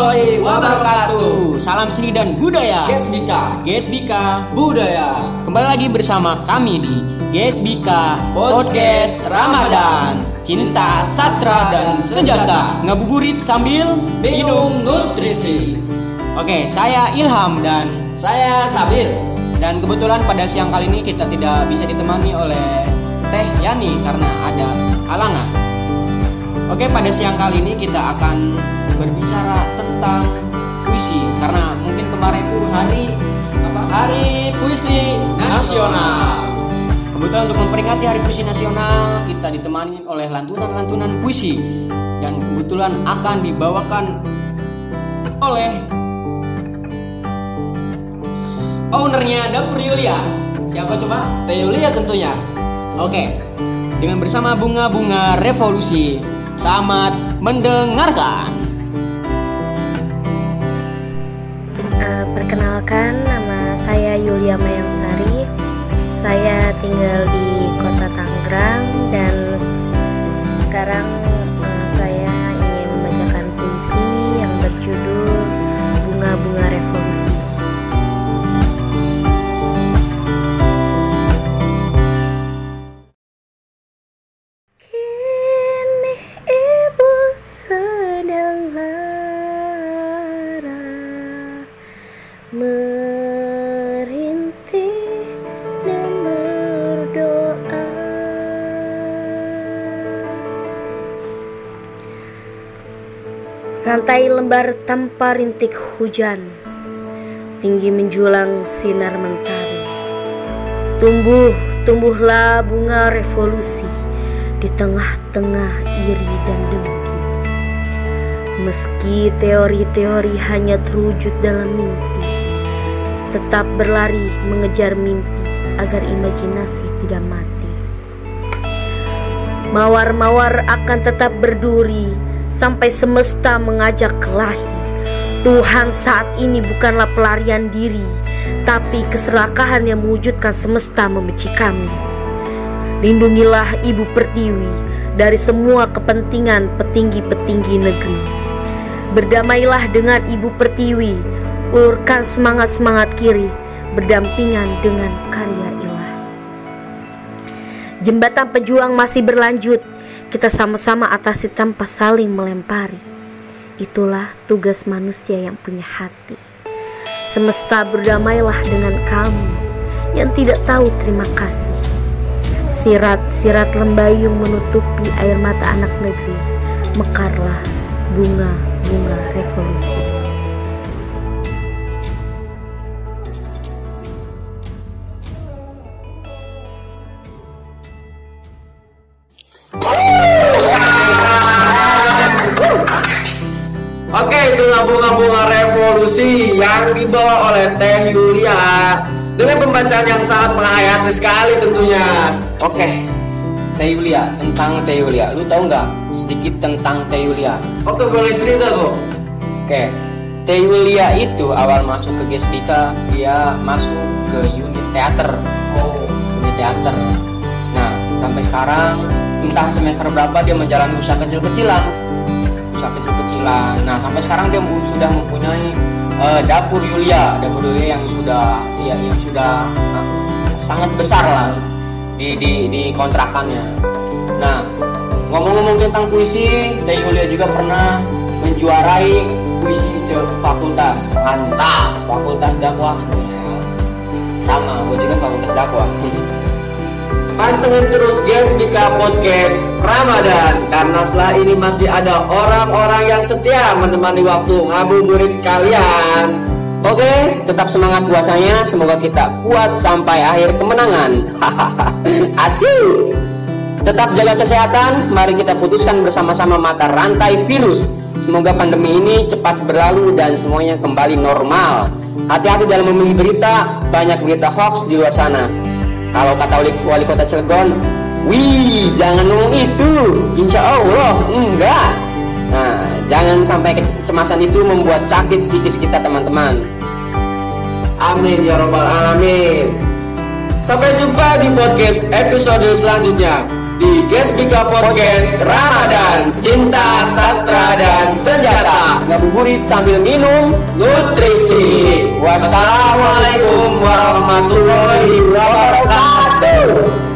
warahmatullahi wabarakatuh. Salam seni dan budaya. GSBK GSBK. Budaya Kembali lagi bersama kami di GSBK Podcast Ramadan. Cinta, sastra dan senjata. Ngabuburit sambil minum nutrisi. Oke, saya Ilham dan Saya Sabil. dan kebetulan pada siang kali ini kita tidak bisa ditemani oleh Teh Yani karena ada halangan. Oke, pada siang kali ini kita akan berbicara tentang puisi karena mungkin kemarin itu hari apa? Hari Puisi Nasional. Kebetulan untuk memperingati Hari Puisi Nasional kita ditemani oleh lantunan-lantunan puisi dan kebetulan akan dibawakan oleh ownernya Dapur Yulia. Siapa coba? Teh Yulia tentunya. Oke. Dengan bersama bunga-bunga revolusi. Selamat mendengarkan. Perkenalkan nama saya Yulia Mayamsari. Saya tinggal di Kota Tangerang merintih dan berdoa. Rantai lembar tanpa rintik hujan Tinggi menjulang sinar mentari. Tumbuh, tumbuhlah bunga revolusi Di tengah-tengah iri dan dengki. Meski teori-teori hanya terwujud dalam mimpi Tetap berlari mengejar mimpi Agar imajinasi tidak mati. Mawar-mawar akan tetap berduri Sampai semesta mengajak kelahi Tuhan saat ini bukanlah pelarian diri Tapi keserakahan yang mewujudkan semesta membenci kami Lindungilah Ibu Pertiwi dari semua kepentingan petinggi-petinggi negeri. Berdamailah dengan Ibu Pertiwi, ulurkan semangat-semangat kiri, berdampingan dengan karya ilah. Jembatan pejuang masih berlanjut, kita sama-sama atasi tanpa saling melempari. Itulah tugas manusia yang punya hati. Semesta berdamailah dengan kamu yang tidak tahu terima kasih. Sirat-sirat lembayung menutupi air mata anak negeri. Mekarlah bunga-bunga revolusi. Bunga-bunga revolusi yang dibawa oleh Teh Yulia dengan pembacaan yang sangat menghayati sekali tentunya. Oke. Teh Yulia, tentang Teh Yulia. Lu tahu nggak sedikit tentang Teh Yulia? Oke, boleh cerita tuh. Oke, Teh Yulia itu awal masuk ke GSBK dia masuk ke unit teater, Oh, unit teater. Nah, sampai sekarang entah semester berapa dia menjalani usaha kecil-kecilan, usaha kecil-kecilan. Nah, sampai sekarang dia sudah mempunyai eh, dapur Yulia, dapur Yulia yang sudah ya yang sudah eh, sangat besar lah di di di kontrakannya. Nah, ngomong-ngomong tentang puisi, Teh Yulia juga pernah menjuarai puisi fakultas. Mantap, fakultas dakwah. Sama, gue juga fakultas dakwah. Pantengin terus GSBK Podcast Ramadan Karena setelah ini masih ada orang-orang yang setia menemani waktu ngabuburit kalian Oke, tetap semangat puasanya. Semoga kita kuat sampai akhir kemenangan. Asyik. Tetap jaga kesehatan. Mari kita putuskan bersama-sama mata rantai virus. Semoga pandemi ini cepat berlalu dan semuanya kembali normal. Hati-hati dalam memilih berita. Banyak berita hoax di luar sana. Kalau kata wali, kota Cilegon, wih jangan ngomong itu. Insya Allah enggak. Nah, jangan sampai kecemasan itu membuat sakit psikis kita teman-teman. Amin ya robbal alamin Sampai jumpa di podcast episode selanjutnya di Gesbika Podcast Ramadan Cinta Sastra dan Senjata. Ngabuburit sambil minum nutrisi. Wassalamualaikum warahmatullahi wabarakatuh.